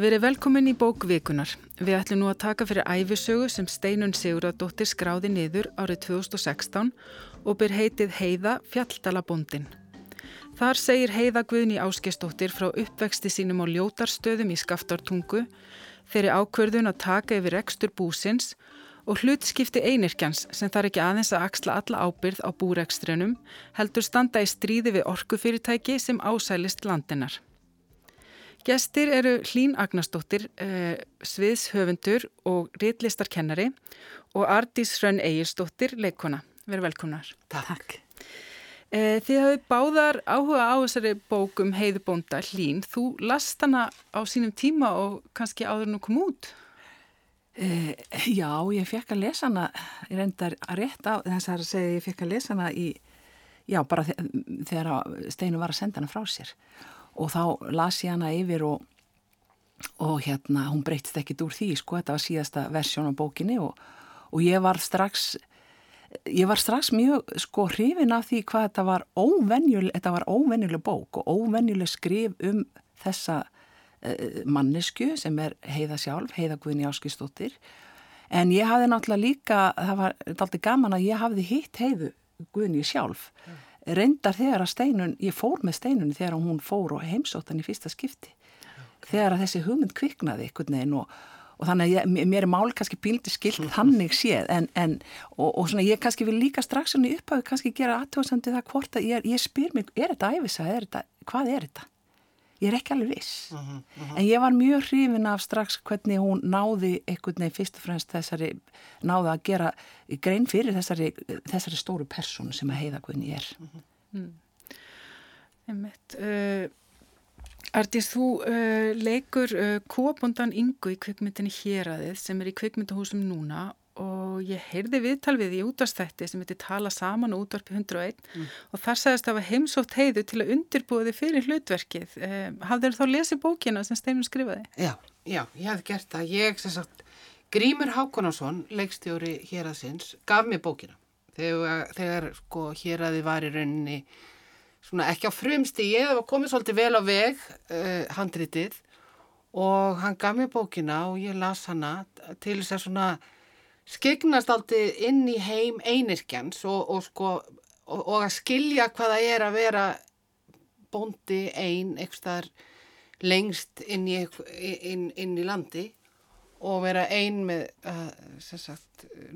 Verið velkomin í bók Vikunar. Við ætlum nú að taka fyrir æfisögu sem Steinun Siguradóttir skráði niður árið 2016 og byr heitið Heiða Fjalldalabondin. Þar segir Heiða Guðni Áskestóttir frá uppvexti sínum á ljótarstöðum í skaftartungu, þeirri ákverðun að taka yfir ekstur búsins og hlutskipti einirkjans sem þarf ekki aðeins að axla alla ábyrð á búrekstrinum heldur standa í stríði við orkufyrirtæki sem ásælist landinar. Gestir eru Hlín Agnarsdóttir, eh, sviðshöfundur og réttlistarkennari og Ardís Hrönn Egilsdóttir, leikona. Verið velkonar. Takk. Eh, þið hafið báðar áhuga á þessari bókum Heiðubónda Hlín. Þú last hana á sínum tíma og kannski áður nú kom út. E, já, ég fekk að lesa hana, ég reyndar að rétt á þess að segja ég fekk að lesa hana í, já, bara þegar Steinu var að senda hana frá sér og þá las ég hana yfir og, og hérna, hún breytist ekkit úr því, sko, þetta var síðasta versjón á bókinni og, og ég var strax ég var strax mjög sko hrifin af því hvað þetta var óvenjuleg, þetta var óvenjuleg bók og óvenjuleg skrif um þessa uh, mannesku sem er heiða sjálf, heiða Guðni Áskistóttir en ég hafði náttúrulega líka, það var alltaf gaman að ég hafði hitt heiðu Guðni sjálf. Mm reyndar þegar að steinun, ég fór með steinunni þegar hún fór og heimsóttan í fyrsta skipti okay. þegar að þessi hugmynd kviknaði einhvern veginn og, og þannig að ég, mér er mál kannski píldi skilt hannig séð en, en og, og svona ég kannski vil líka strax svona upphafi kannski gera aðtóðsandi það hvort að ég, ég spyr mig, er þetta æfisa, er þetta, hvað er þetta? Ég er ekki alveg viss uh -huh, uh -huh. en ég var mjög hrifin af strax hvernig hún náði einhvern veginn fyrst og fremst þessari náði að gera grein fyrir þessari, þessari stóru personu sem að heiða hvernig ég er uh -huh. mm. Einmitt uh, Artís, þú uh, leikur uh, kóabondan Ingu í kvikmyndinni Héradið sem er í kvikmyndahúsum núna og ég heyrði viðtal við í útvarstætti sem heitir Tala saman og útvarpi 101 mm. og þar sagðist að það var heimsótt heiðu til að undirbúa þið fyrir hlutverkið. Eh, hafður þá lesið bókina sem Steinum skrifaði? Já, já, ég hef gert það. Ég, sem sagt, Grímur Hákonarsson, leikstjóri hér að sinns, gaf mér bókina. Þegar, þegar sko, hér að þið var í rauninni, svona ekki á frumstígi, það var komið svolítið vel á veg, uh, handritið, og hann gaf mér bókina og ég las hana til þess að svona skegnast aldrei inn í heim einirkjans og, og, sko, og, og að skilja hvaða er að vera bóndi einn eitthvað lengst inn í, inn, inn í landi og vera einn með uh,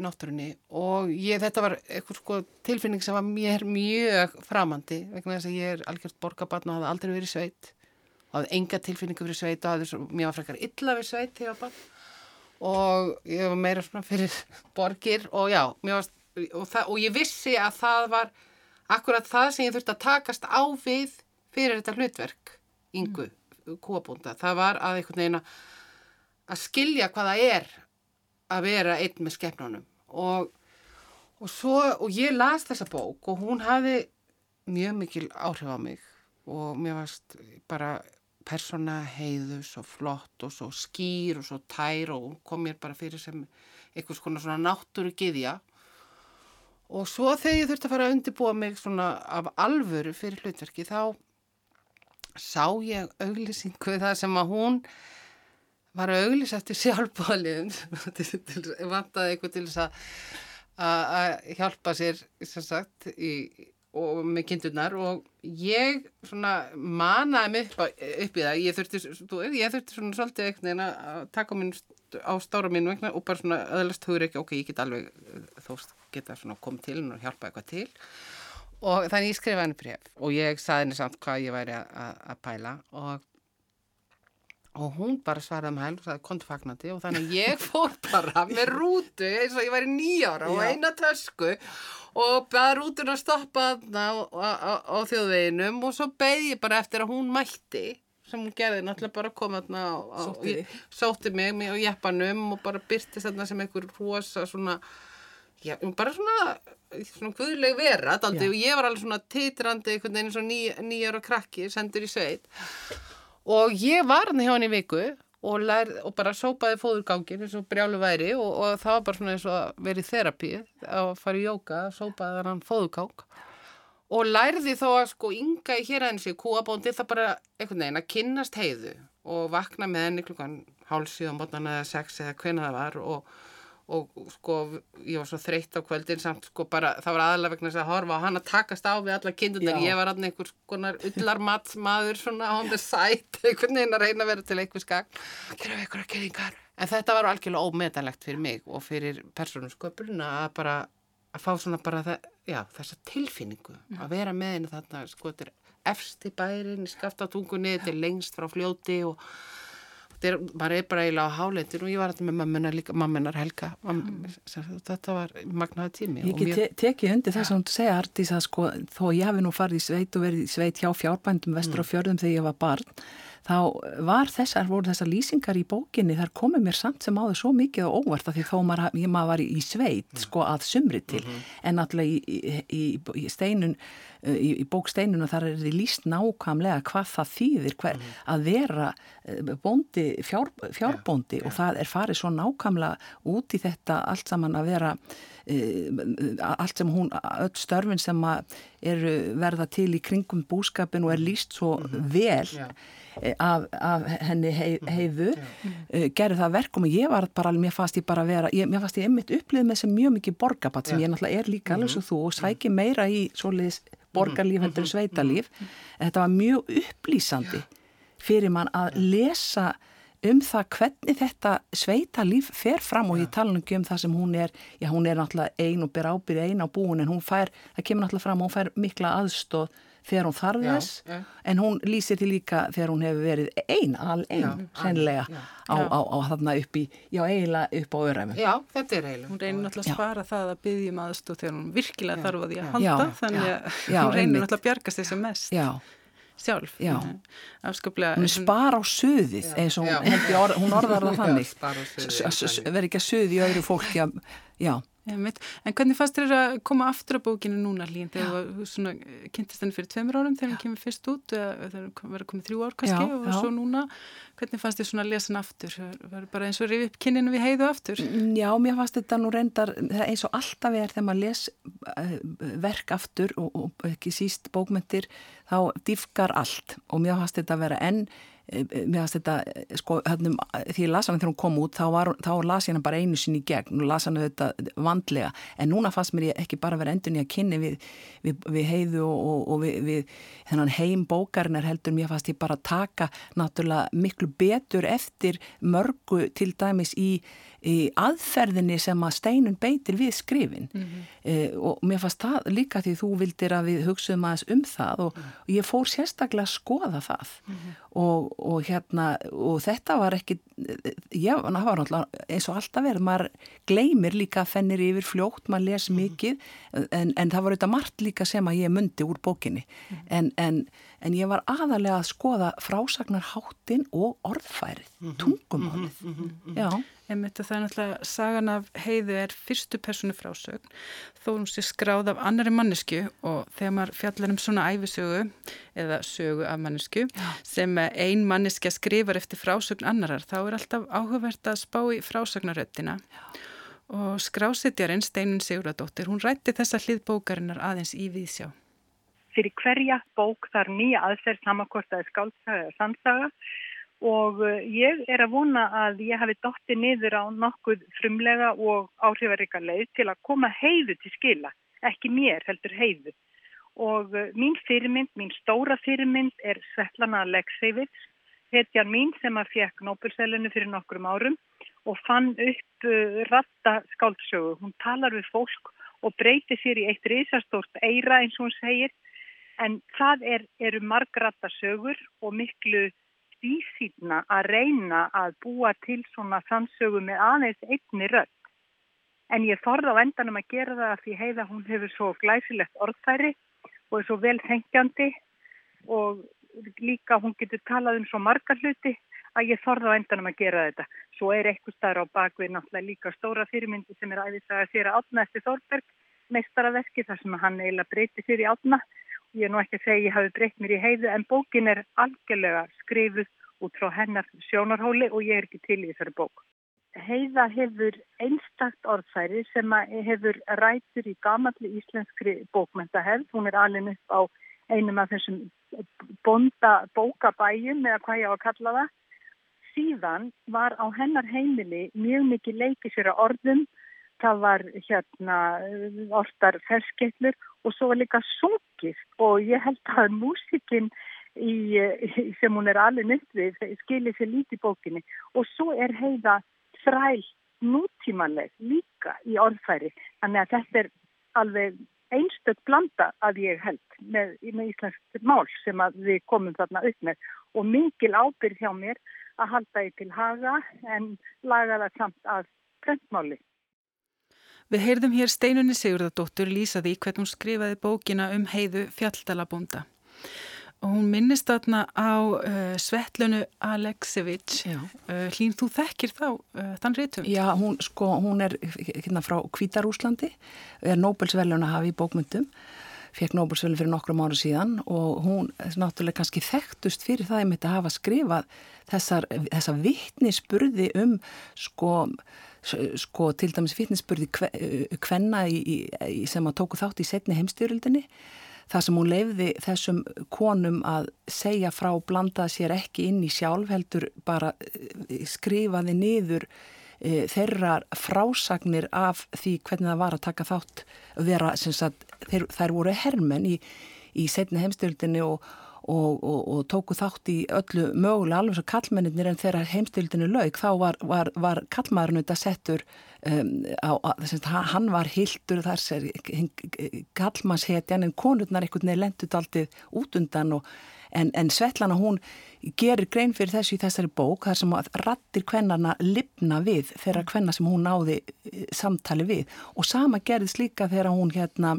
náttúrunni. Og ég, þetta var eitthvað sko, tilfinning sem var mér mjög framandi vegna þess að ég er algjört borgabarn og hafði aldrei verið sveit. Hafði enga tilfinningu fyrir sveit og hafði mér var frekar illa við sveit þegar ég var barn og ég var meira svona fyrir borgir og já, varst, og, það, og ég vissi að það var akkurat það sem ég þurfti að takast á við fyrir þetta hlutverk yngu, mm. kúabúnda það var að einhvern veginn að skilja hvaða er að vera einn með skefnunum og, og svo, og ég las þessa bók og hún hafi mjög mikil áhrif á mig og mér varst bara persóna heiðu svo flott og svo skýr og svo tær og kom mér bara fyrir sem einhvers konar svona náttúru giðja og svo þegar ég þurfti að fara að undirbúa mig svona af alvöru fyrir hlutverki þá sá ég auglýsingu það sem að hún var að auglýsa eftir sjálfbáliðum vantaði eitthvað til þess að hjálpa sér sagt, í og með kindurnar og ég svona manaði mig upp, upp í það. Ég þurfti, ég þurfti svona svolítið eitthvað að taka minn á stóra mín vegna og bara svona öðlast hugur ekki ok, ég get alveg þóst geta svona komið til og hjálpa eitthvað til. Og þannig ég skrifaði henni bref og ég saði henni samt hvað ég væri að pæla og og hún bara svaraði með hæl og sagði kontafagnandi og þannig ég fór bara með rútu eins og ég væri nýjára og eina tösku. Og bara rútun að stoppa þarna á, á, á þjóðveginum. Og svo beði ég bara eftir að hún mætti sem hún gerði náttúrulega bara koma þarna og sótti mig og jeppanum og bara byrti þarna sem einhver rosa svona já, bara svona svona guðleg vera og ég var alveg svona titrandi eins og nýjára krakki sendur í sveit og ég var hann hjá hann í viku og, lærð, og bara sópaði fóðurgangin eins og brjálu væri og, og það var bara svona eins og verið þerapið að fara í jóka, sópaði hann fóðurgang. Og lærði þó að sko ynga í hér aðeins í kúabóndi það bara einhvern veginn að kynnast heiðu og vakna með henni klukkan hálsíð á mótana eða sex eða hvena það var og, og sko ég var svo þreytt á kvöldin samt sko bara það var aðalega vegna þess að horfa á hann að takast á við alla kindunar, ég var alltaf einhvers konar ullarmatsmaður svona on the side einhvern veginn að reyna að vera til einhvers gang gera við einhverja kynningar en þetta var algjörlega ómetanlegt fyrir mig og fyrir persónusköpurinn að bara að fá svona bara það, já, þessa tilfinningu að vera með henni þarna sko þetta er efst í bærin, skafta tungunni, þetta er lengst frá fljóti og er, maður er bara eiginlega á hálendir og ég var alltaf með mammunar líka, mammunar Helga Mam, þetta var magnaði tími Ég get mjög... tekið undir það sem þú segja Artís að sko, þó ég hafi nú farið í sveit og verið í sveit hjá fjárbændum vestur mm. á fjörðum þegar ég var barn þá var þessar, voru þessar lýsingar í bókinni, þar komið mér samt sem áður svo mikið og óvart að því þó maður, maður var í sveit, mm. sko, að sumri til mm -hmm. en alltaf í, í, í steinun í, í bóksteinuna þar er því líst nákvæmlega hvað það þýðir hver, mm. að vera eh, bóndi, fjár, fjárbóndi yeah, og yeah. það er farið svo nákvæmlega út í þetta allt saman að vera uh, allt sem hún, öll störfin sem eru verða til í kringum búskapin og er líst svo mm -hmm. vel yeah. Af, af henni hei, mhm. heiðu uh, gerði það verkum og ég var bara, mér fannst ég bara vera, ég, mér fannst ég einmitt upplið með sem mjög mikið borgabatt sem ég náttúrulega er líka alveg svo þú og sæki meira í svoleiðis borgarlíf heldur mhm. sveitalíf þetta var mjög upplýsandi fyrir mann að lesa um það hvernig þetta sveitalíf fer fram og ég tala ekki um það sem hún er, já hún er náttúrulega ein og ber ábyrði ein á búin en hún fær, það kemur náttúrulega fram og hún fær mikla aðstóð þegar hún þarf þess já, já. en hún lýsir til líka þegar hún hefur verið ein, al ein, sennilega á, á, á þarna upp í já, eiginlega upp á öræmi. Já, þetta er eiginlega. Hún reynir náttúrulega að spara það að byggjum aðstóð þegar hún virkilega þarf að því að halda þannig að hún reynir náttúrulega að bjargast þessu mest. Já, sjálf. Afskaplega, hún spara á söðið eins og hún, orð, hún orðar það þannig. verður ekki að söði í öðru fólki að, já En hvernig fannst þér að koma aftur á bókinu núna lín þegar þú kynntist henni fyrir tveimur árum þegar henni kemur fyrst út eða þegar verður komið þrjú ár kannski já, og já. svo núna. Hvernig fannst þér svona að lesa henni aftur? Verður bara eins og rifið upp kyninu við heiðu aftur? Mm, Já, mér fannst þetta nú reyndar eins og alltaf er þegar maður les eh, verk aftur og, og ekki síst bókmyndir þá diffkar allt og mér fannst þetta að vera enn Eh, mér finnst þetta, eh, sko, hérna, því ég las hana þegar hún kom út, þá, var, þá las ég hana bara einu sinni í gegn og las hana þetta vandlega, en núna fannst mér ég ekki bara vera endun í að kynni við, við, við heiðu og, og, og við, við þennan heim bókarinnar heldur mér fannst ég bara taka náttúrulega miklu betur eftir mörgu til dæmis í í aðferðinni sem að steinun beitir við skrifin mm -hmm. eh, og mér fannst það líka því þú vildir að við hugsaðum aðeins um það og, mm og ég fór sérstaklega að skoða það mm -hmm. og, og hérna og þetta var ekki ég var náttúrulega eins og alltaf verið maður gleymir líka fennir yfir fljótt maður les mhm. mikið en, en það var auðvitað margt líka sem að ég myndi úr bókinni mhm. en, en, en ég var aðalega að skoða frásagnarháttin og orðfærið, mhm. tungumálið já Einmitt að það er náttúrulega, sagan af heiðu er fyrstu personu frásögn þó hún sé skráð af annari mannesku og þegar maður fjallar um svona æfisögu eða sögu af mannesku Já. sem ein manneska skrifar eftir frásögn annarar þá er alltaf áhugavert að spá í frásagnaröttina og skrásetjarinn Steinun Siguradóttir, hún rætti þessa hlið bókarinnar aðeins í viðsjá. Fyrir hverja bók þar nýja aðferð samankortaði skálsaga og eh, ég er að vona að ég hafi dotti niður á nokkuð frumlega og áhrifaríka leið til að koma heiðu til skila, ekki mér heldur heiðu. Og eh, mín fyrirmynd, mín stóra fyrirmynd er Svetlana Aleksevits, hetjan mín sem að fekk Nobel-sælunu fyrir nokkrum árum og fann upp uh, ratta skáldsögu. Hún talar við fólk og breytir sér í eitt risastórt eira eins og hún segir en það er, eru margratta sögur og miklu tvísýtna að reyna að búa til svona sannsögu með aðeins einni rödd. En ég þorða á endanum að gera það að því heiða hún hefur svo glæsilegt orðfæri og er svo vel hengjandi og líka hún getur talað um svo margar hluti að ég þorða á endanum að gera þetta. Svo er eitthvað starf á bakvið náttúrulega líka stóra fyrirmyndi sem er æðisaga sér að átna eftir Þorberg meistaraverki þar sem hann eiginlega breyti sér í átna Ég er nú ekki að segja ég hafi breytt mér í heiðu en bókin er algjörlega skrifuð út frá hennar sjónarhóli og ég er ekki til í þessari bók. Heiða hefur einstakt orðfæri sem hefur rætur í gamalli íslenskri bókmyndahefð. Hún er alveg upp á einum af þessum bonda bókabæjum eða hvað ég á að kalla það síðan var á hennar heimili mjög mikið leikið sér að orðum, það var hérna orðar ferskettlur og svo líka sungið. Og ég held að músikinn í, sem hún er alveg við skilir sér lítið bókinni. Og svo er heiða þræl nútímanleg líka í orðfæri. Þannig að þetta er alveg einstök blanda að ég held með, með íslensk mál sem við komum þarna upp með. Og mingil ábyrð hjá mér að halda ég til haga en laga það samt að prentmáli. Við heyrðum hér steinunni Sigurðardóttur lýsaði hvernig hún skrifaði bókina um heiðu fjalltalabónda. Og hún minnist þarna á uh, Svetlunu Aleksevich uh, hlýn þú þekkir þá uh, þann rítum? Já, hún, sko, hún er hérna frá Kvítarúslandi er Nobelsvelun að hafa í bókmyndum fekk Nobelsvelun fyrir nokkrum ára síðan. Og hún er náttúrulega kannski þekktust fyrir það að hafa skrifað þessar, þessar vittnisspurði um sko sko til dæmis vittnisspurði kvenna í, í, sem að tóku þátt í setni heimstyrildinni þar sem hún leiði þessum konum að segja frá blanda sér ekki inn í sjálf heldur bara eh, skrifaði niður e, þeirra frásagnir af því hvernig það var að taka þátt vera, sagt, þeir, þær voru hermen í, í setni heimstöldinni og, og, og, og tóku þátt í öllu mögulega alveg svo kallmennir en þegar heimstöldinni laug þá var, var, var kallmaðurinn þetta settur Um, á, á, hann var hildur þar sér kallmannshetjan en konurnar einhvern veginn lendut alltið út undan og, en, en Svetlana hún gerir grein fyrir þessu í þessari bók þar sem að rattir kvennarna lifna við þeirra kvenna sem hún náði eh, samtali við. Og sama gerðist líka þegar hún hérna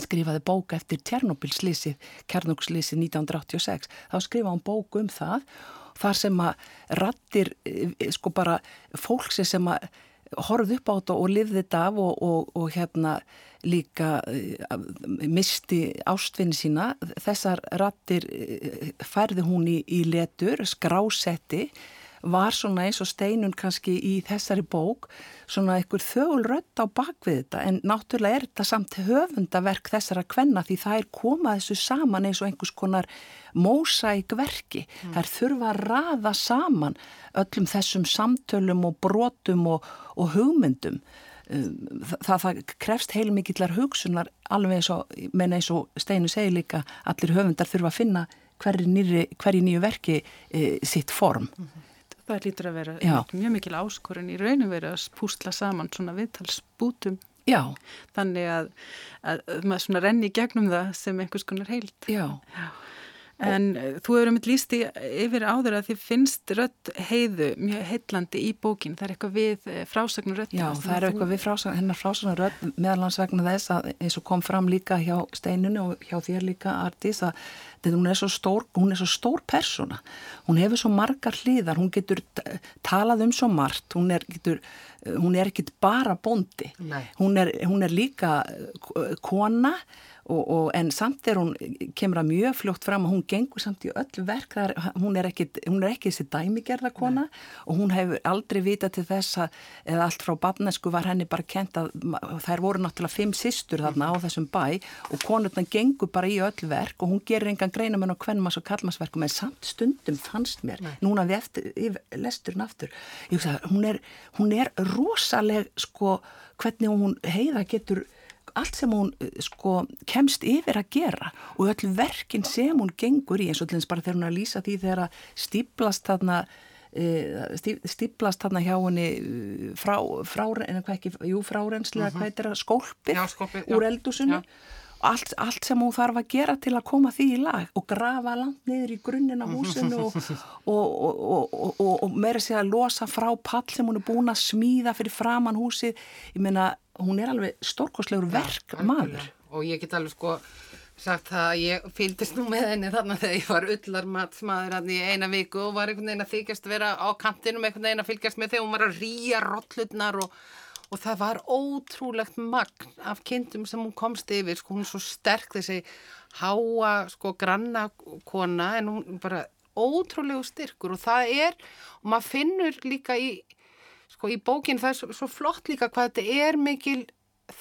skrifaði bók eftir Tjernobyl-slísið Kernokslísið 1986 þá skrifaði hún bók um það þar sem að rattir eh, sko bara fólk sem að horfði upp á þetta og lifði þetta af og, og, og hérna líka uh, misti ástfinni sína. Þessar rattir uh, færði hún í, í letur, skrásetti var svona eins og steinun kannski í þessari bók svona einhver þögulrött á bakvið þetta en náttúrulega er þetta samt höfundaverk þessara kvenna því það er komað þessu saman eins og einhvers konar mósækverki. Mm. Það er þurfa að raða saman öllum þessum samtölum og brotum og, og hugmyndum. Um, það, það krefst heilmikillar hugsunar alveg eins og, menn eins og Steinu segi líka, allir höfundar þurfa að finna hverju nýju verki e, sitt form. Mm -hmm. Það lítur að vera Já. mjög mikil áskorun í raunum verið að púsla saman svona viðtalsbútum. Já. Þannig að, að maður svona renni í gegnum það sem einhvers konar heilt. Já. Já. En og, eh, þú hefur um eitt lísti yfir áður að þið finnst rött heiðu mjög heitlandi í bókin. Það er eitthvað við eh, frásagnar rött. Já, það er eitthvað við frásagnar, hennar frásagnar rött meðalans vegna þess að eins og kom fram líka hjá steinunni og hjá þér líka Artís að hún er svo stór, hún er svo stór persóna. Hún hefur svo margar hliðar, hún getur talað um svo margt, hún er, getur, hún er ekkit bara bondi. Hún er, hún er líka eh, kona Og, og, en samt er hún, kemur að mjög fljótt fram og hún gengur samt í öll verk þar, hún er ekki, hún er ekki þessi dæmigerða kona Nei. og hún hefur aldrei vita til þess að, eða allt frá barnesku var henni bara kent að þær voru náttúrulega fimm sýstur þarna á þessum bæ og konurna gengur bara í öll verk og hún gerir engan greinamenn á kvennmas og kallmasverkum en samt stundum fannst mér, Nei. núna við eftir, yfir lesturinn aftur, ég að hún er, hún er rosaleg sko hvernig hún heiða getur allt sem hún eh, sko kemst yfir að gera og öll verkin sem hún gengur í eins og allins bara þegar hún að lýsa því þegar að stíplast þarna eh, stíplast þarna hjá henni eh, frá, frá en hvað ekki, jú frárenslega, -huh. hvað er það, skólpið já, skólpið, úr eldusunni allt, allt sem hún þarf að gera til að koma því í lag og grafa langt niður í grunninn á húsinu og, og, og, og meira sig að losa frá pall sem hún er búin að smíða fyrir framann húsið, ég meina hún er alveg stórkoslegur verk ja, maður. Og ég get alveg sko sagt það að ég fylgdist nú með henni þannig þegar ég var ullarmatsmaður hann í eina viku og var einhvern veginn að þykjast vera á kantinum einhvern veginn að fylgjast með þegar hún var að rýja rollutnar og, og það var ótrúlegt magn af kindum sem hún komst yfir, sko hún er svo sterk þessi háa sko grannakona en hún bara ótrúlegu styrkur og það er og maður finnur líka í sko í bókinn það er svo, flott líka hvað þetta er mikil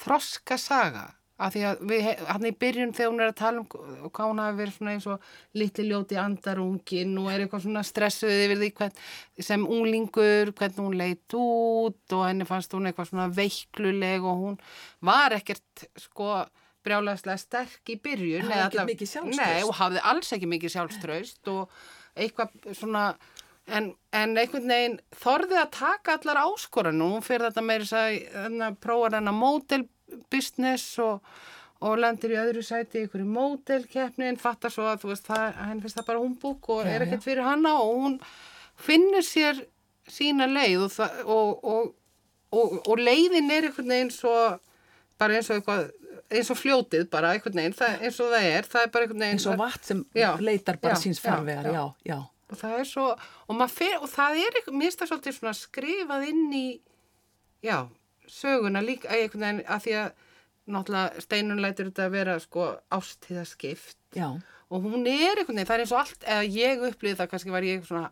þroska saga Af því að við, hann í byrjun þegar hún er að tala um hvað hún hafi verið svona eins og litli ljóti andarungin og er eitthvað svona stressuð yfir því hvern, sem unglingur, hvernig hún leitt út og henni fannst hún eitthvað svona veikluleg og hún var ekkert sko brjálæðslega sterk í byrjun. Hafði ekki mikið sjálfstraust. Nei, og hafði alls ekki mikið sjálfstraust og eitthvað svona, en, en einhvern veginn þorði að taka allar áskoran og hún fyrir þetta þess að prófa hennar mótel business og, og lendir í öðru sæti í einhverju mótelkeppni en fattar svo að veist, það, henn finnst það bara humbúk og Já, er ekkert fyrir hanna og hún finnur sér sína leið og, það, og, og, og, og leiðin er einhvern veginn svo bara eins og eitthvað eins og fljótið bara einhvern veginn, það, eins og það er það er bara einhvern veginn eins og vatn sem Já, leitar bara já, síns já. já, já. Og það er svo og, fer, og það er eitthvað, mér finnst það svolítið svona skrifað inn í já, söguna líka að að því að náttúrulega steinun lætur þetta að vera sko ástíðaskipt og hún er einhvern veginn, það er eins og allt eða ég upplýði það, kannski var ég svona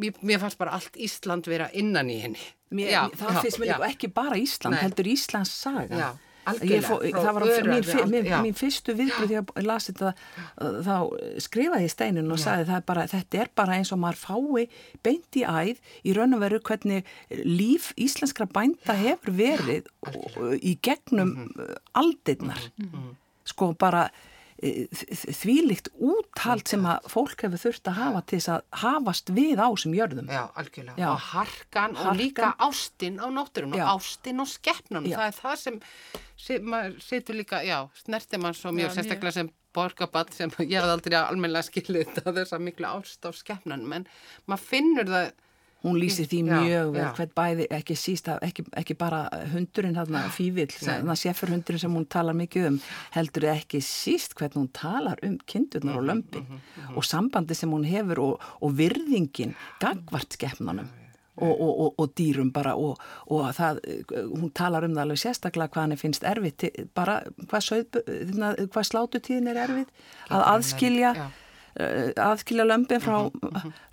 mér, mér fannst bara allt Ísland vera innan í henni. Mér, Já, það já, finnst mér líka ekki bara Ísland, Nei. heldur Íslands saga. Já, fó, það var öræfi, mín, fyr, mín, já. mín fyrstu viðbröð þegar ég lasi þetta uh, þá skrifaði ég steinin og sagði það er bara, þetta er bara eins og maður fái beint í æð í raun og veru hvernig líf íslenskra bænda hefur verið og, í gegnum Mhm. mm aldirnar sko bara þ- þvílíkt úthald sem að fólk hefur þurft að hafa til þess að hafast við á sem jörðum Já, algjörlega. Já. Og harkan, og Harkan. líka ástin á náttúrun Já. og ástin og skeppnum. Það er það sem, sem maður setur líka, já, snertir mann svo mjög, Já, sérstaklega sem borgabatt sem ég hafði aldrei almennilega skilið þetta þess að miklu ást á skeppnum, en maður finnur það, Hún lýsir því mjög vel já. hvern bæði, ekki síst að, ekki, ekki bara hundurinn þarna fívill, þarna sefurhundurinn sem hún talar mikið um, heldur ekki síst hvern hún talar um kindurnar og lömpin og sambandi sem hún hefur og, og virðingin gagvart skeppnanum og, og, og, og dýrum bara og, og það, hún talar um það alveg sérstaklega hvað hann finnst erfitt, bara hvað, þarna, hvað slátutíðin er erfitt, að aðskilja uh, aðskilja lömpin frá,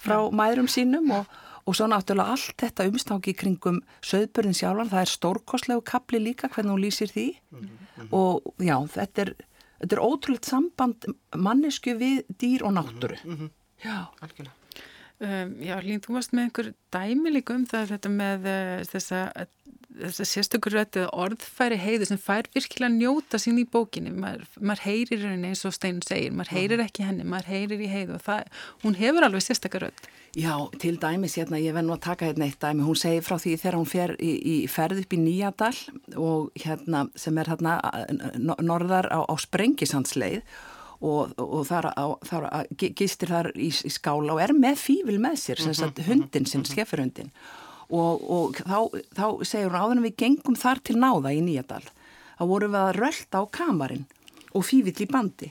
frá mæðrum sínum og, og svo náttúrulega allt þetta umstáki kringum söðburðin sjálfan, það er stórkostlegu kapli líka hvernig hún lýsir því og já, þetta er, þetta er ótrúlega samband mannesku við dýr og náttúru. Já, algjörlega. Um, já, Lín, þú varst með einhver dæmi líka um það þetta með uh, þessa, þessa sérstökur eða orðfæri heiðu sem fær virkilega njóta sín í bókinni. Maður, maður heyrir henni eins og Stein segir, maður heyrir ekki henni, maður heyrir í heiðu og það, hún hefur alveg sérstökur rödd. Já, til dæmis, hérna, ég verð nú að taka hérna eitt dæmi, hún segir frá því þegar hún fer í, í ferð upp í Nýjadal og hérna sem er hérna no- norðar á, á Sprengisandsleið og, og þar, á, þar á, gistir þar í, í skála og er með fífil með sér, sem sagt hundin sinn, skeffurhundin og, og þá, þá segir hún áður en við gengum þar til náða í Nýjadal, þá vorum við að rölda á kamarinn og fífill í bandi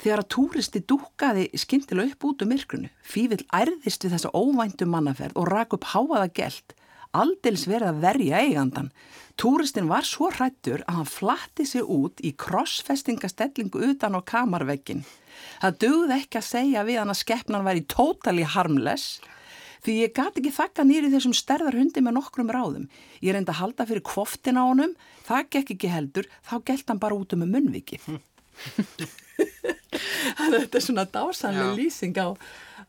Þegar að túristi dúkaði skyndilega upp út um myrkrunu, fífill ærðist við þessa óvæntu mannaferð og rak upp háaða gælt, aldils verið að verja eigandan. Túristin var svo hrættur að hann flatti sig út í krossfestingastellingu utan á kamarvekkin. Það dögði ekki að segja við hann að skeppnan væri totally harmless, Því ég gati ekki þakka nýri þessum stærðar hundi með nokkrum ráðum. Ég reyndi að halda fyrir kvoftin á honum, það gekk ekki heldur, þá gælt hann bara út um munnvikið. Þetta er svona dásanlega Já. lýsing á,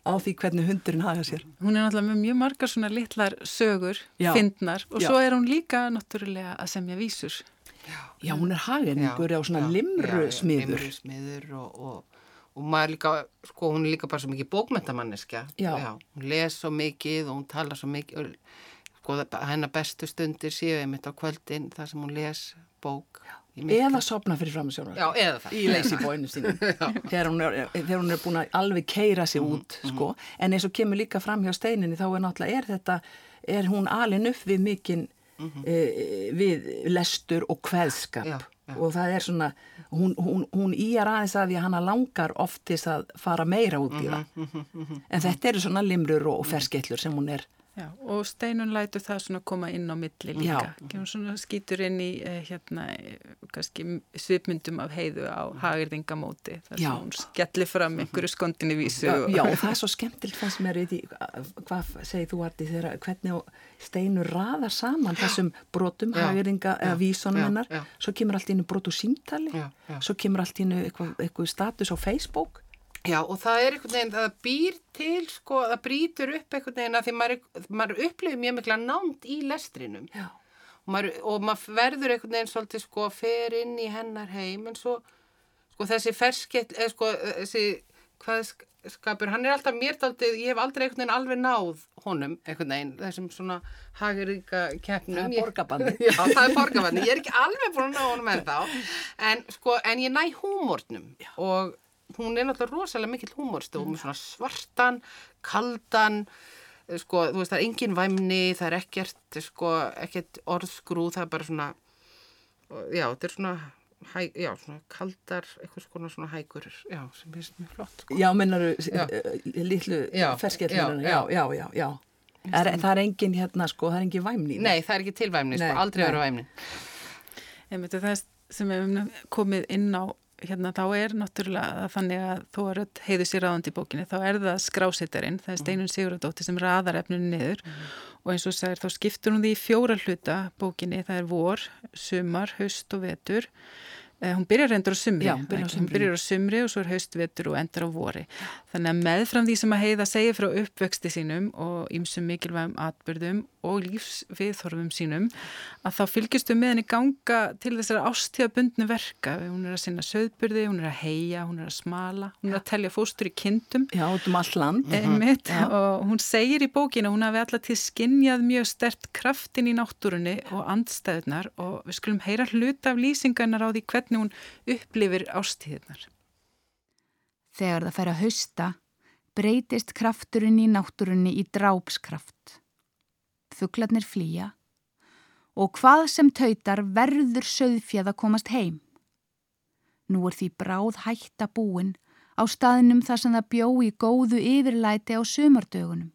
á því hvernig hundurinn hafa sér. Hún er náttúrulega með mjög margar svona litlar sögur, Já. fyndnar og Já. svo er hún líka náttúrulega að semja vísur. Já, hún er hagenningur og svona limru smiður. Limru smiður og, og, og maður líka, sko, hún er líka bara svo mikið bókmentamanniska. Já. Hún les svo mikið og hún talar svo mikið, og, sko, hennar bestu stundir séu einmitt á kvöldin þar sem hún les bók. myrkri. Eða sopna fyrir framsjónar. Já, eða það. Í leysibóinu sínum. þegar, hún er, þegar hún er búin að alveg keira sig Mhm, út, sko. En eins og kemur líka fram hjá steininni, þá er náttúrulega, er þetta, er hún alin upp við mikinn, e, við lestur og kveðskap. Mhm. Já, já. Og það er svona, hún, hún, hún íjar aðeins að því að hana langar oft til þess að fara meira út í Mhm, það. En þetta eru svona limrur og, og ferskellur sem hún er Já, og steinun lætur það svona koma inn á milli líka. Svona skýtur inn í eh, hérna, kannski svipmyndum af heiðu á hagirðingamóti. Það sem hún skellir fram einhverju skondinni vísu. Já, já, það er svo skemmtilt það sem er í því, hvað segir þú Arti, þegar hvernig steinur raðar saman þessum brotum, hagirðinga eða vísunum hennar. Svo kemur allt inn í brotu símtali, svo kemur allt inn eitthvað, eitthvað status á Facebook Já og það er einhvern veginn, það býr til sko, það brítur upp einhvern veginn að því maður, maður upplifir mjög mikla námt í lestrinum. Og maður, og maður verður einhvern veginn svolítið sko fer inn í hennar heim en svo sko þessi ferskett, eða sko þessi hvað skapur, hann er alltaf mér daldið, ég hef aldrei einhvern veginn alveg náð honum einhvern veginn, þessum svona haguríka keppnum. Það er borgabandi. Já það er borgabandi, ég er ekki alveg búin að ná honum en þá en sko en ég næ húmórnum og hún er náttúrulega rosalega mikill húmorstof með svona svartan, kaldan sko, þú veist, það er engin væmni það er ekkert, sko, ekkert orðskrú, það er bara svona já, þetta er svona hæ, já, svona kaldar, eitthvað svona svona hægur, já, sem finnst mjög flott sko. Já, mennaru, lítlu ferskellinu, já, já, já, já. er, það er engin hérna, sko, það er engin væmni Nei, það er ekki til væmni, sko, aldrei verið væmni. Ég myndi það sem hefum komið inn á hérna þá er náttúrulega þannig að þú er að heiðu sér ráðandi í bókinni þá er það skrásittarinn, það er mm. Steinun Sigurðardóttir sem raðar efninu niður mm. og eins og segir þá skiptur hún því í fjóra hluta bókinni, það er vor, sumar, haust og vetur Eh, hún byrjar endur á sumri, Já, hún byrjar á sumri og svo er haustvetur og endur á vori. Þannig að meðfram því sem að heiða segja frá uppvexti sínum og ýmsum mikilvægum atbyrðum og lífsviðþorfum sínum að þá fylgjustu með henni ganga til þessara ástíðabundnu verka. Hún er að sinna söðbyrði, hún er að heia, hún er að smala, hún er að telja fóstur í kindum. Já, út um all land. Einmitt, og hún segir í bókinu hún hafi alltaf til skinnjað mjög stert kraftin í náttúrunni og andstæðunar og við skulum heyra hluta af lýsingarnar á því hvern hvernig hún upplifir ástíðnar. Þegar það fer að hausta breytist krafturinn í náttúrunni í drápskraft. Fuglarnir flýja og hvað sem tautar verður söðfjað að komast heim. Nú er því bráð hætta búin á staðinum þar sem það bjó í góðu yfirlæti á sumardögunum.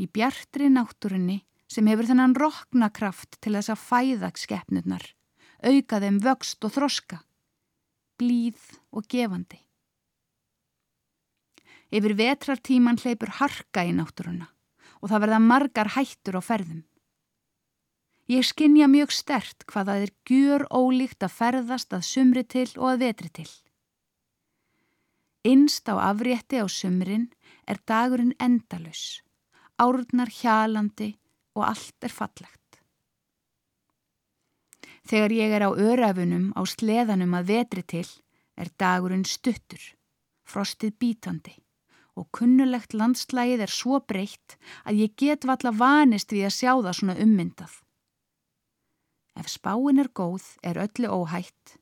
Í bjartri náttúrunni sem hefur þennan roknakraft til þess að fæða skeppnurnar auka þeim vöxt og þroska, blíð og gefandi. Yfir vetrartíman hleypur harka í náttúruna og það verða margar hættur á ferðum. Ég skinja mjög stert hvað það er gjur ólíkt að ferðast að sumri til og að vetri til. Innst á afrétti á sumrin er dagurinn endalus, árnar hjalandi og allt er fallegt. Þegar ég er á örafunum á sleðanum að vetri til er dagurinn stuttur, frostið bítandi og kunnulegt landslægið er svo breytt að ég get valla vanist við að sjá það svona ummyndað. Ef spáin er góð er öllu óhætt,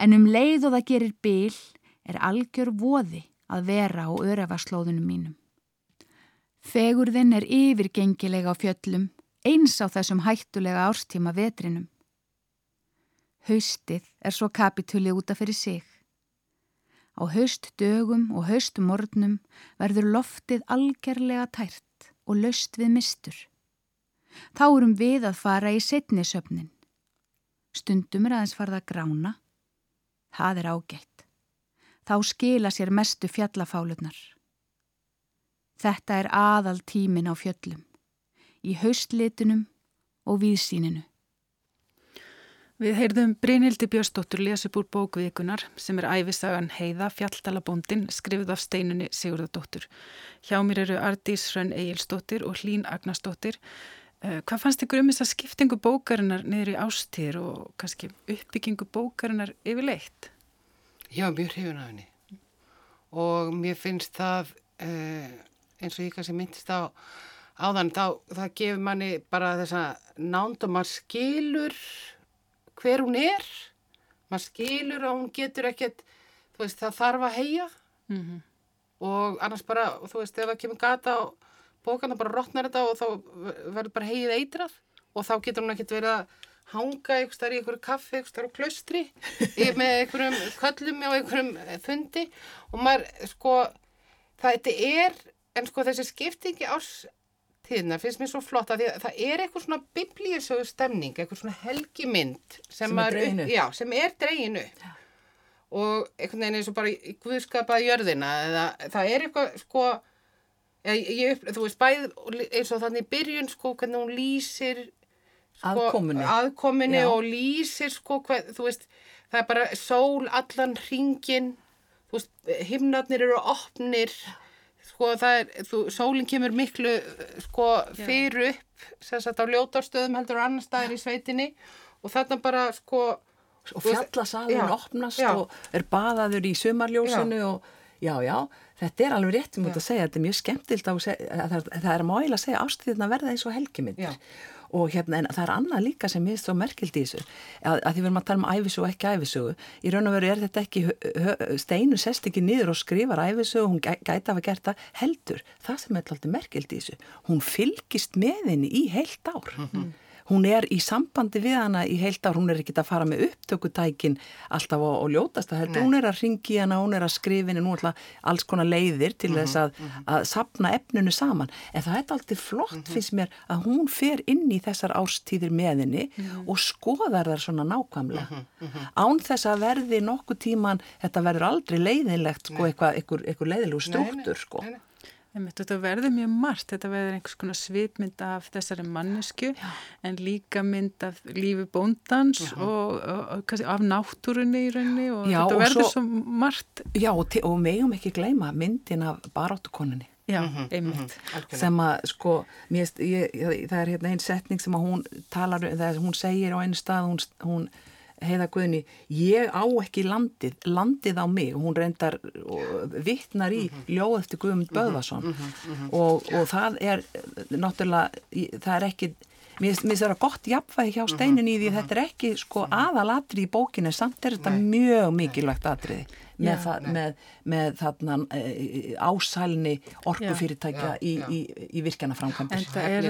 en um leið og það gerir bil er algjör voði að vera á örafaslóðunum mínum. Fegurðin er yfirgengilega á fjöllum, eins á þessum hættulega árstíma vetrinum. Haustið er svo kapitúli útaf fyrir sig. Á haustdögum og haustmornum verður loftið algerlega tært og löst við mistur. Þá erum við að fara í setnisöfnin. Stundum er aðeins farða að grána. Það er ágætt. Þá skila sér mestu fjallafálunar. Þetta er aðal tímin á fjöllum, í haustlitunum og víðsíninu. Við heyrðum Brynhildi Björnsdóttur lesupp úr bókvíkunar sem er æfisagan Heiða Fjalltalabóndin skrifið af steinunni Sigurðardóttur. Hjá mér eru Ardís Hrönn Egilsdóttir og Hlín Agnarsdóttir. Uh, hvað fannst ykkur um þess að skiptingu bókarinnar niður í ástíðir og kannski uppbyggingu bókarinnar yfirleitt? Já, mjög hrifun af henni og mér finnst það uh, eins og ég kannski myndist á áðan, þá, það gefur manni bara þessa nánd og maður skilur hver hún er. Maður skilur að hún getur ekkert þú veist það þarf að heia mm -hmm. og annars bara þú veist ef það kemur gata á bókana bara rótnar þetta og þá verður bara heið eitrað. Og þá getur hún ekkert verið að hanga eitthvað í einhverju kaffi eitthvað á klaustri með einhverjum köllum og einhverjum fundi. Og maður sko það er en sko þessi skiptingi ás tíðina finnst mér svo flott að, að það er eitthvað svona biblíusögu stemning, eitthvað svona helgimynd sem, Sem er dregin upp. Já, sem er dregin upp. Og einhvern veginn eins og bara í guðskapaði jörðina, eða það er eitthvað, sko, ég, ég, þú veist, bæð eins og þannig byrjun, sko, hvernig hún lýsir sko, Já. og lýsir sko, hvað, þú veist, það er bara sól allan ringin himnarnir eru opnir sko, það er þú, sólinn kemur miklu sko, fyrir upp sem sagt á ljótarstöðum heldur og annar staðar í sveitinni og þarna bara sko og já, opnast já. og er baðaður í sumarljósinu og já, já, þetta er alveg rétt um Já. að segja, þetta er mjög skemmtilt að segja, að það, það er máilega að segja ástíðin að verða eins og helgimyndir Já. Og hérna, en það er annað líka sem er svo merkild í þessu, að, að því við erum að tala um æfisögu og ekki æfisögu, í raun og veru er þetta ekki, steinu sest ekki niður og skrifar æfisögu, hún gæ- gæti að hafa gert það heldur, það sem er alltaf merkild í þessu, hún fylgist með henni í heilt ár hún er í sambandi við hana í heilt ár, hún er ekki að fara með upptökutækin alltaf á, á ljótasta heldur, Nei. hún er að ringi hana, hún er að skrifa henni nú alltaf alls konar leiðir til þess að, að sapna efninu saman, en það er alltaf flott finnst mér að hún fer inn í þessar ástíðir með henni og skoðar þar svona nákvæmlega. Án þess að verði nokkuð tíman þetta verður aldrei leiðinlegt sko, eitthvað, eitthvað, eitthvað leiðilegu strúktur sko. nei, nei. Einmitt, þetta verður mjög margt, þetta verður einhvers konar svipmynd af þessari mannesku en líka mynd af lífi bóndans og, og, og kannski, af náttúrunni í rauninni og Já, þetta og verður svo- svo, margt, Já, og, megum ekki gleyma myndin af baráttukoninni já, einmitt. algjörlega. sem að sko mér, finnst- ég, ég, það er hérna einn setning sem að hún talar um, það er, hún segir á einu stað hún, hún heiða Guðni ég á ekki landið, landið á mig. Og hún reyndar og vittnar í ljóð eftir Guðmund Böðvason og, og það er náttúrulega, það er ekki Mér finnst það gott jafnvægi hjá steinin í því að þetta er ekki sko aðalatri í bókinu samt er þetta mjög mikilvægt atriði með, Já. það, með, með þarna e, ásælni orkufyrirtækja Já, í, já. í, í virkjana framkvæmdur. En það er-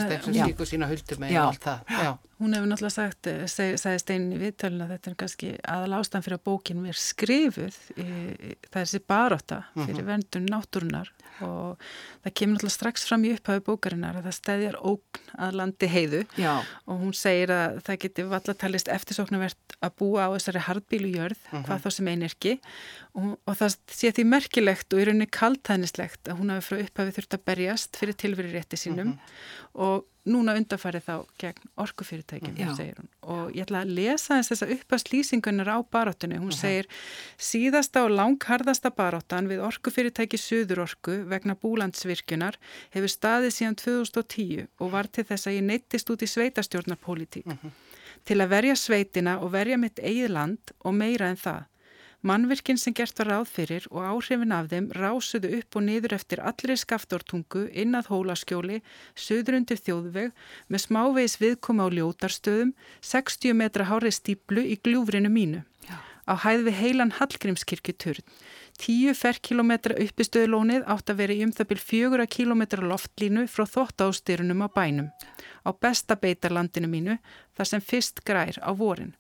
það. Hún hefur náttúrulega sagt, eh, seg, sagði Steinin í viðtölun að þetta er kannski aðal ástæðan fyrir að bókin er skrifuð, í, í, það er þessi baróta fyrir verndun náttúrunar og það kemur náttúrulega strax fram í upphafi bókarinnar að það stæðjar ógn að landi heiðu. Já, og hún segir að það geti vallatalist eftirsóknarvert að búa á þessari hardbílu jörð, hvað þá sem einirki og, og það sé því merkilegt og í rauninni kaltæðnislegt að hún hafi frá upphafi þurft að berjast fyrir tilveri rétti sínum og núna undarfærið þá gegn orkufyrirtækjum, Já. segir hún. Og ég ætla að lesa þess þessa uppast lýsingunar á baróttunni. Hún segir, síðasta og langharðasta baróttan við orkufyrirtæki Suðurorku vegna búlandsvirkjunar hefur staðið síðan 2010 og var til þess að ég neittist út í sveitastjórnarpolítík. Til að verja sveitina og verja mitt eigið land og meira en það. Mannvirkin sem gert var ráð fyrir og áhrifin af þeim rásuðu upp og niður eftir allri skaftortungu inn að hólaskjóli, söður undir þjóðveg með smávegis viðkoma á ljótarstöðum, 60 metra hári stíplu í gljúfrinu mínu. Já. Á hæð við heilan Hallgrímskirkjuturn. 10 ferkilometra uppistöðulónið átt að vera í um það byrj 4 kilometra loftlínu frá þóttástyrunum á bænum. Á besta beitarlandinu mínu þar sem fyrst grær á vorin.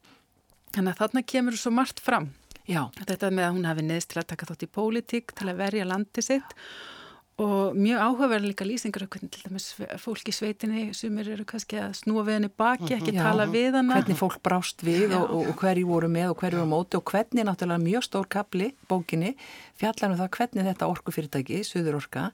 Þannig að þarna kemur svo margt fram. Já, Þetta með að hún hafi neðst til að taka þátt í pólitík, til að verja landi sitt og mjög áhugaverðin líka lýsingar af hvernig til dæmis fólk í sveitinni sumir eru kannski að snúa við henni baki, ekki Já. tala við hana. hvernig fólk brást við og, og, og hverju voru með og hverju voru á móti og hvernig náttúrulega mjög stór kapli bókinni fjallar um það hvernig þetta orkufyrirtæki, Suður orka,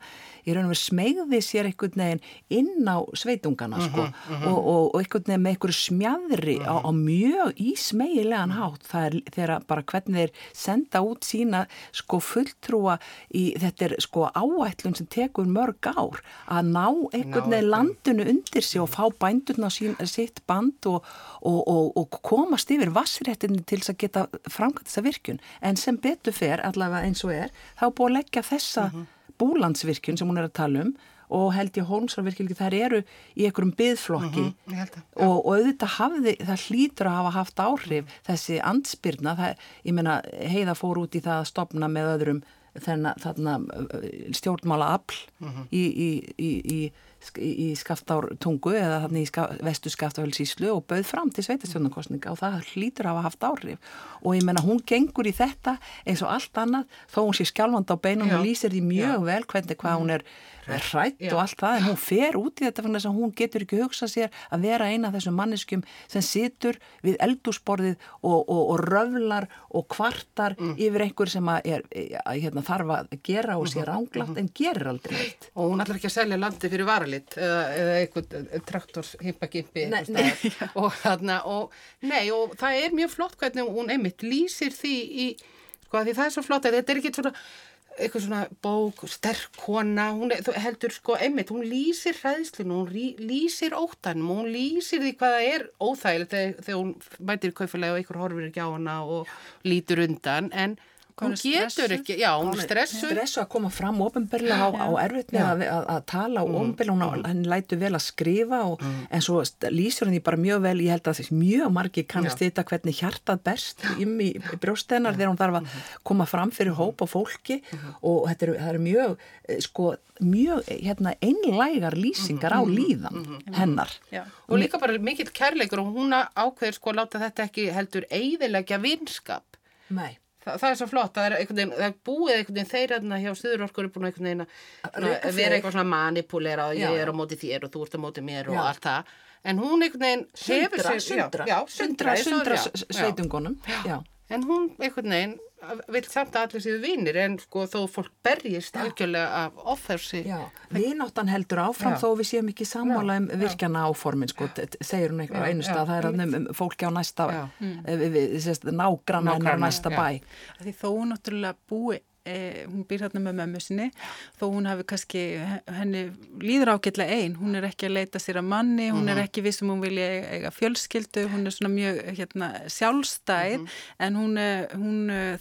í raun og verið smegði sér einhvern veginn inn á sveitungana sko og, og, og einhvern veginn með einhverju smjadri á, á mjög ísmegilegan hátt. Það er þeirra bara hvernig þeir senda út sína sko fulltrúa í þetta er sko áætlun sem tekur mörg ár að ná einhvern veginn landinu undir sig og fá bændurna á sín, sitt band og, og, og, og komast yfir vassréttinni til þess að geta framkvæmt þessa virkun. En sem betur fer, allavega eins og er, þá búið að leggja þessa búlandsvirkun sem hún er að tala um og held ég hónsarvirkjum þær eru í einhverjum byðflokki Ég held að. og, og auðvitað hafði, það hlýtur að hafa haft áhrif þessi andspyrna, það, ég meina heiða fór út í það að stopna með öðrum þarna uh, stjórnmála afl í, í, í, í í, í skaftártungu eða hann í ska, vestu skaftárhelsíslu og bauð fram til sveitastjónarkostninga og það hlýtur að hafa haft áhrif. Og ég menna hún gengur í þetta eins og allt annað þó hún sé skjálfand á beinum og lýsir því mjög Já. vel hvernig hvað hún er hrætt og allt það en hún fer út í þetta fyrir þess að hún getur ekki hugsað sér að vera eina af þessum manneskjum sem situr við eldúsborðið og, og, og röflar og kvartar mm. yfir einhver sem að, er, að hérna, þarf að gera og sé mhm, ránglátt mm -hmm. en gerir aldrei neitt. Og hún ætlar ekki að selja landi fyrir varalit eða, eða einhvern traktors himpagimpi og þarna og nei og það er mjög flott hvernig hún einmitt lýsir því í sko því það er svo flott að þetta er ekki svona eitthvað svona bók, sterk kona, hún heldur sko einmitt, hún lýsir hræðslinu, hún lýsir óttanum hún lýsir því hvaða er óþægilegt þegar, þegar hún mætir í kaufalegi og einhver horfir ekki á hana og lítur undan en hún getur ekki, já, hún er stressuð. Stressu að koma fram ofinbörlega á, á erfiðni að, að, að tala og ofinbörlega mm. hann lætu vel að skrifa og, mm. en svo lýsur henni bara mjög vel ég held að mjög margi kannast þetta hvernig hjartað best um í, brjóstenar þegar hún þarf að mm-hmm. koma fram fyrir hóp og fólki mm-hmm. og þetta er, er mjög eh, sko, mjög hérna, einlægar lýsingar á mm-hmm. líðan hennar. Já. og líka bara mikill kærleikur og hún ákveður sko að láta þetta ekki heldur eiðilegja vinskap. Nei Þa, það er svo flott, það er, veginn, það er búið einhvern veginn þeirra hjá stuðurorkur er búin einhvern veginn að vera eitthvað svona manipulera og ég er á móti þér og þú ert á móti mér og já. allt það. En hún einhvern veginn já, sundra, sundra, sundra sveitungunum. En hún einhvern veginn vil samt að allir séu vinir en sko þó fólk berjist já. algjörlega af ofþörsi Vináttan heldur áfram já. þó við séum ekki sammála um virkjana áformin sko, segir hún eitthvað einu stað, það er að um, fólki á næsta mm. nágrann en á næsta bæ Því þó náttúrulega búi Eh, hún býr hérna með mömmu sinni þó hún hafi kannski, henni líður ágætlega einn, hún er ekki að leita sér að manni, hún mm -hmm. er mhm. ekki vissum hún vilja eiga fjölskyldu, hún er svona mjög hérna, sjálfstæð mm -hmm. en hún, hún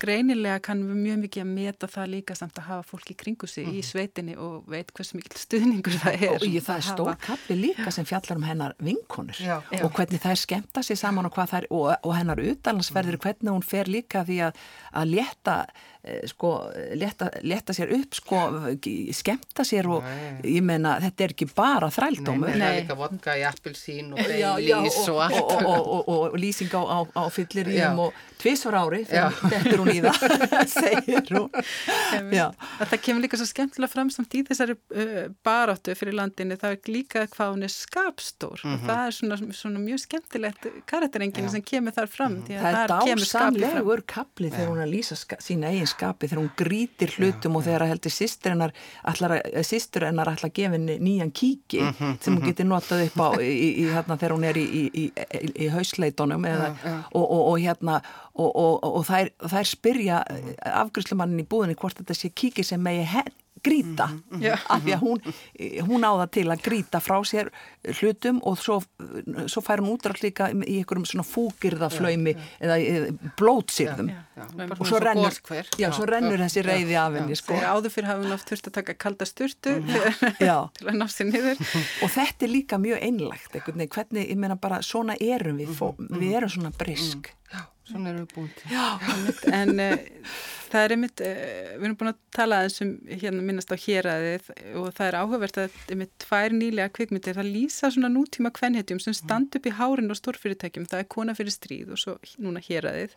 greinilega kannum við mjög mikið að meta það líka samt að hafa fólki kringu sig mm. í mhm. sveitinni og veit hversu mikil stuðningur það er. Og ég, það er stór kapli líka sem fjallar um hennar vinkonur Já. og hvernig það er skemta sér saman og, þær, og, og hennar utalansferðir, mm. hvernig hún fer líka því að, að Eh, sko, leta, leta sér upp sko, skemta sér og nei. ég meina, þetta er ekki bara þrældómur. Nei, það er líka vodka í appilsín og beilís og allt. Og, og, og, og lýsing á, á, á fylliríum og tvísvar ári, þetta er hún í það, segir hún. Það kemur líka svo skemmtilega fram samt í þessari uh, baráttu fyrir landinni, það er líka hvað hún er skapstór mm -hmm. og það er svona, svona mjög skemmtilegt karakterenginu sem kemur þar fram. Mm -hmm. Það er dásamlegur kapli þegar hún að lýsa sína eigin skapi þegar hún grítir hlutum já, og þegar heldur sýstur hennar sýstur hennar ætla að gefa henni nýjan kíki mm -hmm, sem hún mhm. getur notað upp á í, í, hérna þegar hún er í, í hausleitonum eða, og, og, og hérna og, og þær, þær spyrja afgriðslumannin í búðinni hvort þetta sé kíki sem megi henn gríta mm -hmm. af því að hún, hún áða til að gríta frá sér hlutum og svo, svo fær hún útrætt líka í einhverjum svona fúkirðaflöimi eða blótsýrðum. Og svo rennur, já, svo rennur þessi reyði af henni sko. Þegar áður fyrir hafum við oft þurft að taka kalda sturtu til að ná sér niður. Og þetta er líka mjög einlegt hvernig, ég meina bara svona erum við við erum svona brisk. Já, svona erum við búin til. En uh, það er einmitt, uh, við erum búin að tala aðeins um hérna minnast á héræðið og það er áhugavert að einmitt tvær nýlega kvikmyndir, það lýsa svona nútíma kvenhetjum sem stand upp í hárin og stórfyrirtækjum, það er kona fyrir stríð og svo núna héræðið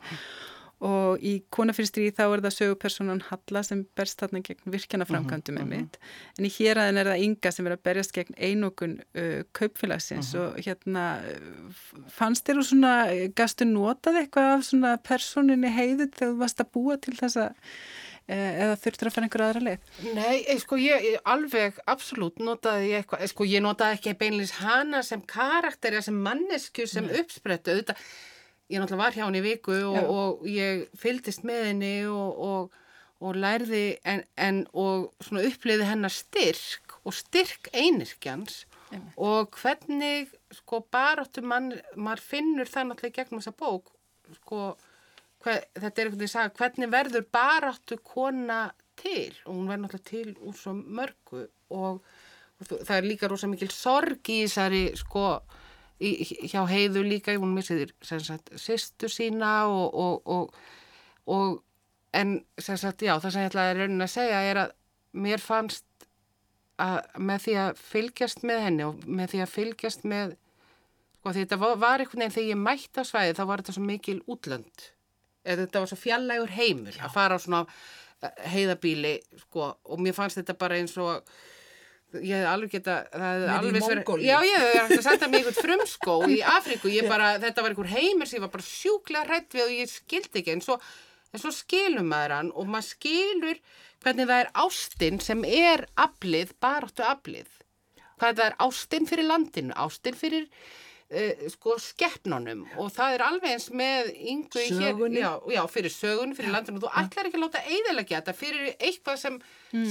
og í konafyrstríð þá er það sögupersonan Halla sem berst þarna gegn virkjanaframkvæmdum með mm -hmm. mitt en í héræðin er það Inga sem er að berjast gegn einokun uh, kaupfélagsins mm -hmm. og hérna fannst þér og svona gastu notað eitthvað af svona personinni heiðu þegar þú varst að búa til þessa eða þurftur að fara einhverja aðra leið? Nei, eh, sko ég alveg absolutt notaði ég eitthvað, eh, sko ég notaði ekki beinleins hana sem karakter sem mannesku sem uppsprettu, auðvitað ég náttúrulega var hjá henni í viku og, og ég fyldist með henni og, og, og lærði en, en og svona uppliði hennar styrk og styrk einirkjans og hvernig sko baráttu mann, maður finnur það náttúrulega gegnum þessa bók sko hver, þetta er einhvern veginn að sagja hvernig verður baráttu kona til? Og hún verður náttúrulega til úr svo mörgu og það er líka rosa mikil sorg í þessari sko í, hjá heiðu líka, hún missiðir sýstu sína og, og, og, og en sagt, já, það sem ég ætlaði að raunin að segja er að mér fannst að með því að fylgjast með henni og með því að fylgjast með sko því þetta var, var einhvern veginn þegar ég mætti á svæði þá var þetta svo mikil útlönd. Eða þetta var svo fjallægur heimur að fara á svona eh, heiðabíli sko og mér fannst þetta bara eins og ég hef alveg geta það í alveg verið- já ég hef hægt að senda mig einhvern frumskó í Afríku, ég bara, þetta var einhver heimur sem ég var bara sjúklega hrætt við og ég skildi ekki. En svo, en svo skilur maður hann og maður skilur hvernig það er ástin sem er aflið, baráttu aflið hvað það er ástin fyrir landinu ástin fyrir uh, sko skeppnunum og það er alveg eins með yngu hér, já, já, fyrir sögunni, fyrir landinu. Þú ætlar ekki að láta eiðilegja þetta fyrir eitthvað sem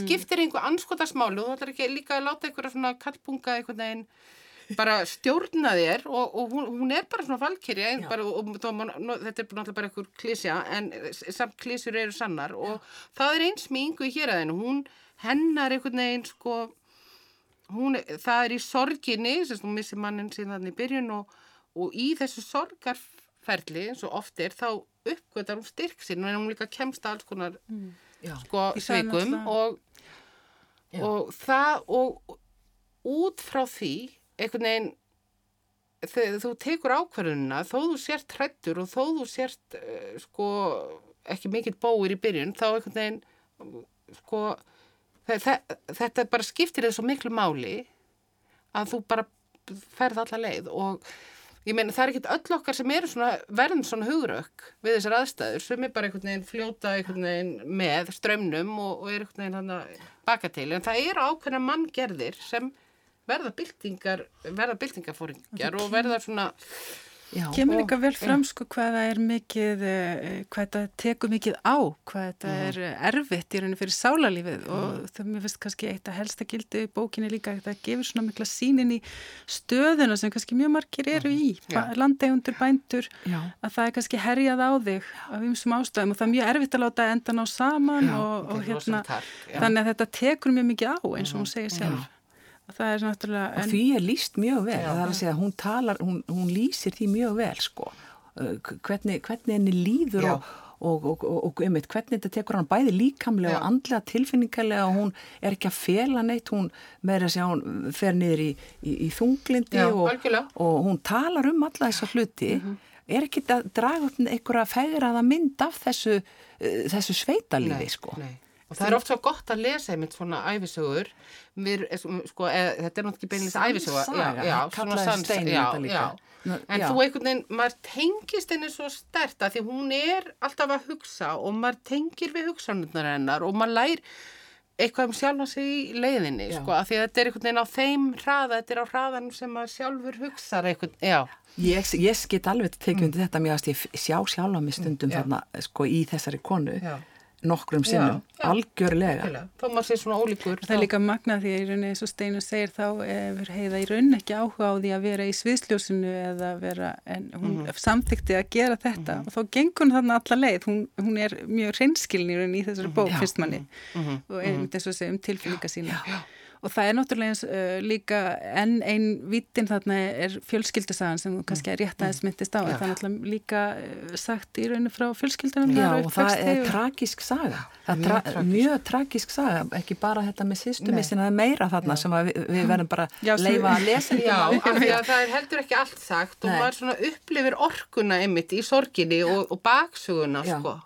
skiptir einhver anskotasmáli og þú ætlar ekki líka að láta einhverja svona kallpunga einhvern veginn bara stjórna þér. Og, og hún, hún er bara svona valkyrja bara, og, og, og þetta er náttúrulega bara einhver klísja en s- samt klísjur eru sannar. Og það er eins með yngu í héræðinu hún hennar einhvern veginn sko hún, það er í sorginni sagt, hún missi mannin síðan í byrjun og, og í þessu sorgarferli eins og oft er þá uppgötar hún styrk sín en hún líka kemst að alls konar Já. sko náttúrulega- og, og það og út frá því einhvern veginn þegar þú tekur ákvarðunina þó þú sért hrættur og þó þú sért uh, sko ekki mikill bóir í byrjun þá einhvern veginn sko þetta bara skiptir þið svo miklu máli að þú bara ferð alla leið og ég meina það er ekkert öll okkar sem eru svona verðin svona hugrökk við þessar aðstæður. Sem er bara einhvern veginn fljóta einhvern veginn með strömmnum og, og er einhvern veginn hann að baka til. En það eru ákveðna manngerðir sem verða byltingar verða byltingafóringjar og verða svona Já. Kemur líka vel fram sko hvað það er mikið, eh, hvað þetta tekur mikið á, hvað þetta er eh, erfitt í rauninni fyrir sálarlífið og það mér finnst kannski eitt að helsta gildi bókinni líka að það gefur svona mikla sínin í stöðuna sem kannski mjög margir eru í, Já. landegundur, bændur, Já. að það er kannski herjað á þig af ymsum ástæðum og það er mjög erfitt að láta enda ná saman Já, og, og hérna, já. þannig að þetta tekur mjög mikið á eins og hún segir sjálf. Það er náttúrulega... og því er líst mjög vel það er að segja, hún talar, hún, hún lýsir því mjög vel sko, Uh, hvernig, hvernig henni líður Já. og, og, og, og, og einmitt, hvernig þetta tekur hann bæði líkamlega Já. og andlega tilfinningarlega og hún er ekki að fela neitt, hún með þess að hún fer niður í, í, í þunglindi Já, og, og hún talar um alla þessa hluti er ekki að draga upp einhverja fegraða mynd af þessu, uh, þessu sveitalífi sko. nei. Og það er oft svo gott að lesa einmitt svona æfisögur. Mér, sko, eða, þetta er náttúrulega ekki beinlega æfisögur. Sannsaga, já, kallaði já, þetta líka. já. En já. þú einhvern veginn, maður tengist henni svo stert að því hún er alltaf að hugsa og maður tengir við hugsanirnar hennar og maður lær eitthvað um sjálfa sig í leiðinni, Já. sko, að því að þetta er einhvern veginn á þeim hraða, þetta er á hraðanum sem maður sjálfur hugsar einhvern, já. Ég, ég get alveg tekið undir þetta mér að ég sjá sjálfa mig stundum Mm. Þarna sko í þessari konu Já. Nokkrum sinnum, Já, já. algjörlega Algjörlega. Þó maður sé svona ólíkur. Það er líka magnað því að í rauninni eins og Steinu segir þá hefur heiða í rauninni ekki áhuga á því að vera í sviðsljósinu eða vera, en hún Mhm. samþykti að gera þetta og þá gengur hún þarna alla leið, hún, hún er mjög reynskilin í rauninni í þessari bók, Já. finnst manni Mhm. og einmitt eins og segja um tilfinninga sína. Og það er náttúrulega eins uh, líka enn ein vittin þarna er fjölskyldusagan sem þú kannski er rétt aðeins myndist á, en Já. það er náttúrulega líka uh, sagt í rauninni frá fjölskyldunum. Já, og það er tragisk saga það er Mjög tra tragísk. mjög tragisk saga, ekki bara þetta með sýstu Nei. missin, það er meira þarna sem að við, við verðum bara Já, sem- leifa að lesa Já, af því að það er heldur ekki allt sagt og Nei. maður svona upplifir orkuna einmitt í sorginni og, og baksuguna Já. sko.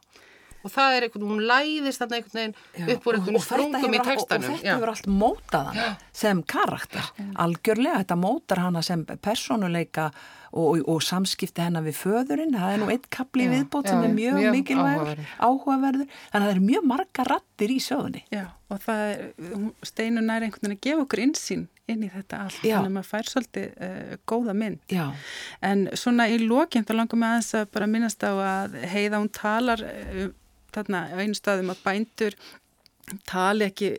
Og það er einhvern, hún læðist þarna einhvern veginn Já, upp úr og- einhvern og sprungum í textanum. Og þetta hefur allt mótað hann sem karakter. Algjörlega, þetta mótar hana sem personuleika og, og samskipti hennar við föðurinn. Það er nú eitt kapli Já, viðbót já, sem er já, mjög, mjög mikilvægur, áhugaverður. Þannig að það eru mjög marga rattir í sögunni. Já, og það er, Steinun er einhvern veginn að gefa okkur insýn inn í þetta allt, Já. þannig að maður fær svolítið uh, góða mynd. Já, En svona í lokinn þá langar maður aðeins að bara minnast á að heiða hún talar uh, þarna einu staðum að bændur tali ekki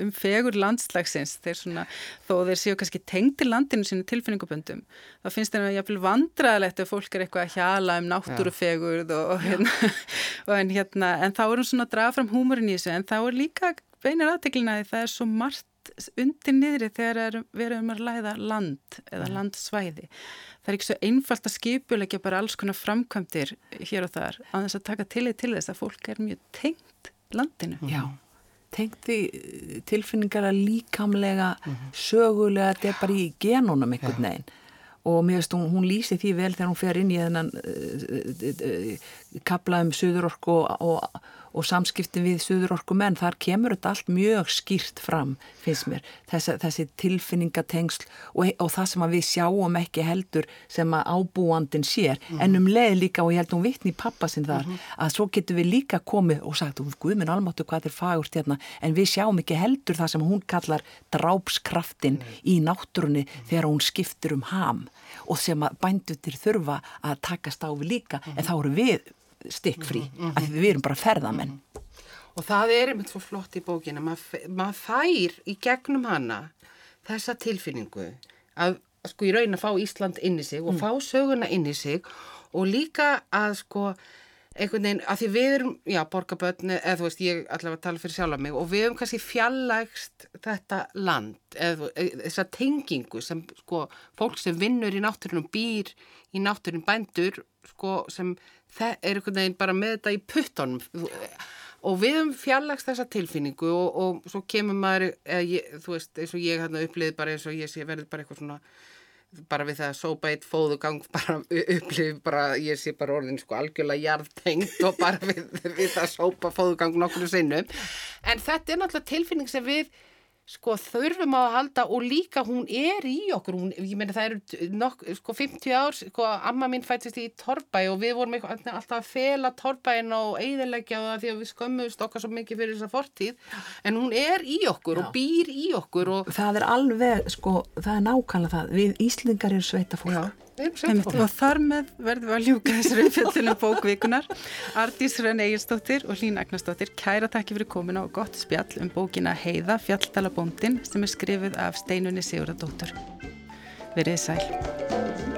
um fegur landslagsins. Þeir svona, þó þeir séu kannski tengdi landinu sínu tilfinninguböndum þá finnst þeim að jafnvel vandræðilegt ef fólk er eitthvað að hjala um náttúrufegurð og, og, hérna, og en, hérna, en þá er hún svona að draga fram húmurinn í þessu en þá er líka beinir aðteklina því það er svo margt undir niðri þegar við erum að læða land eða landsvæði. Það er ekki svo einfalt að skipulegja bara alls konar framkvæmdir hér og þar á þess að taka tillit til þess að fólk er mjög tengt landinu. já. tengt því tilfinningar að líkamlega, sögulega, þetta er bara í genunum einhvern veginn og mér veist hún, hún lýsi því vel þegar hún fer inn í þennan uh, uh, kapla um söðurorku og, og, og samskiptin við söðurorku menn, þar kemur þetta allt mjög skýrt fram, finnst mér þessi, þessi tilfinningatengsl og, og það sem við sjáum ekki heldur sem að ábúandin sér mm -hmm. en um leið líka og ég held hún vittni í pappa sinn þar, mm -hmm. að svo getur við líka komið og sagt, guð minn almáttu hvað er fagurt hérna, en við sjáum ekki heldur það sem hún kallar drápskraftin mm -hmm. í náttúrunni þegar hún skiptur um ham og sem að bændutir þurfa að takast á við líka en þá eru við stikkfrí mm -hmm. að við erum bara ferðamenn mm -hmm. og það er einmitt svo flott í bókina maður mað fær í gegnum hana þessa tilfinningu að sko í raun að fá Ísland inn í sig og mm. fá söguna inn í sig og líka að sko einhvern veginn, að því við erum, já, borgarbötni, eða þú veist, ég allavega tala fyrir sjálf mig og við erum kannski fjallægst þetta land, eða e, þessa tengingu sem, sko, fólk sem vinnur í náttúrunum, býr í náttúrunum, bændur, sko, sem er einhvern veginn bara með þetta í puttunum. Og við erum fjallægst þessa tilfinningu og, og svo kemur maður, ég, þú veist, eins og ég hérna upplýði bara eins og ég sé verður bara eitthvað svona bara við það að sópa eitt fóðugang bara upplifið bara, ég sé bara orðin sko algjörlega jarðtengt og bara við, við það að sópa fóðugang nokkru sinnum. En þetta er náttúrulega tilfinning sem við sko þurfum á að halda og líka hún er í okkur, hún, ég meina það eru nokk, sko 50 ár, sko amma mín fættist í Torbæ og við vorum alltaf að fela Torbæin og eiðilegja það því að við skömmust okkar svo mikið fyrir þessa fortíð, en hún er í okkur Já. og býr í okkur og það er alveg, sko, það er nákvæmlega það. Við Íslingar eru sveita fólk og þar með verðum við að ljúka þessari umfjöldunum bókvikunar Ardís Rönn Egilstóttir og Hlín Agnarstóttir kæra takki fyrir komina og gott spjall um bókina Heiða fjalltalabóndin sem er skrifið af steinunni Sigurðardóttur. Verið sæl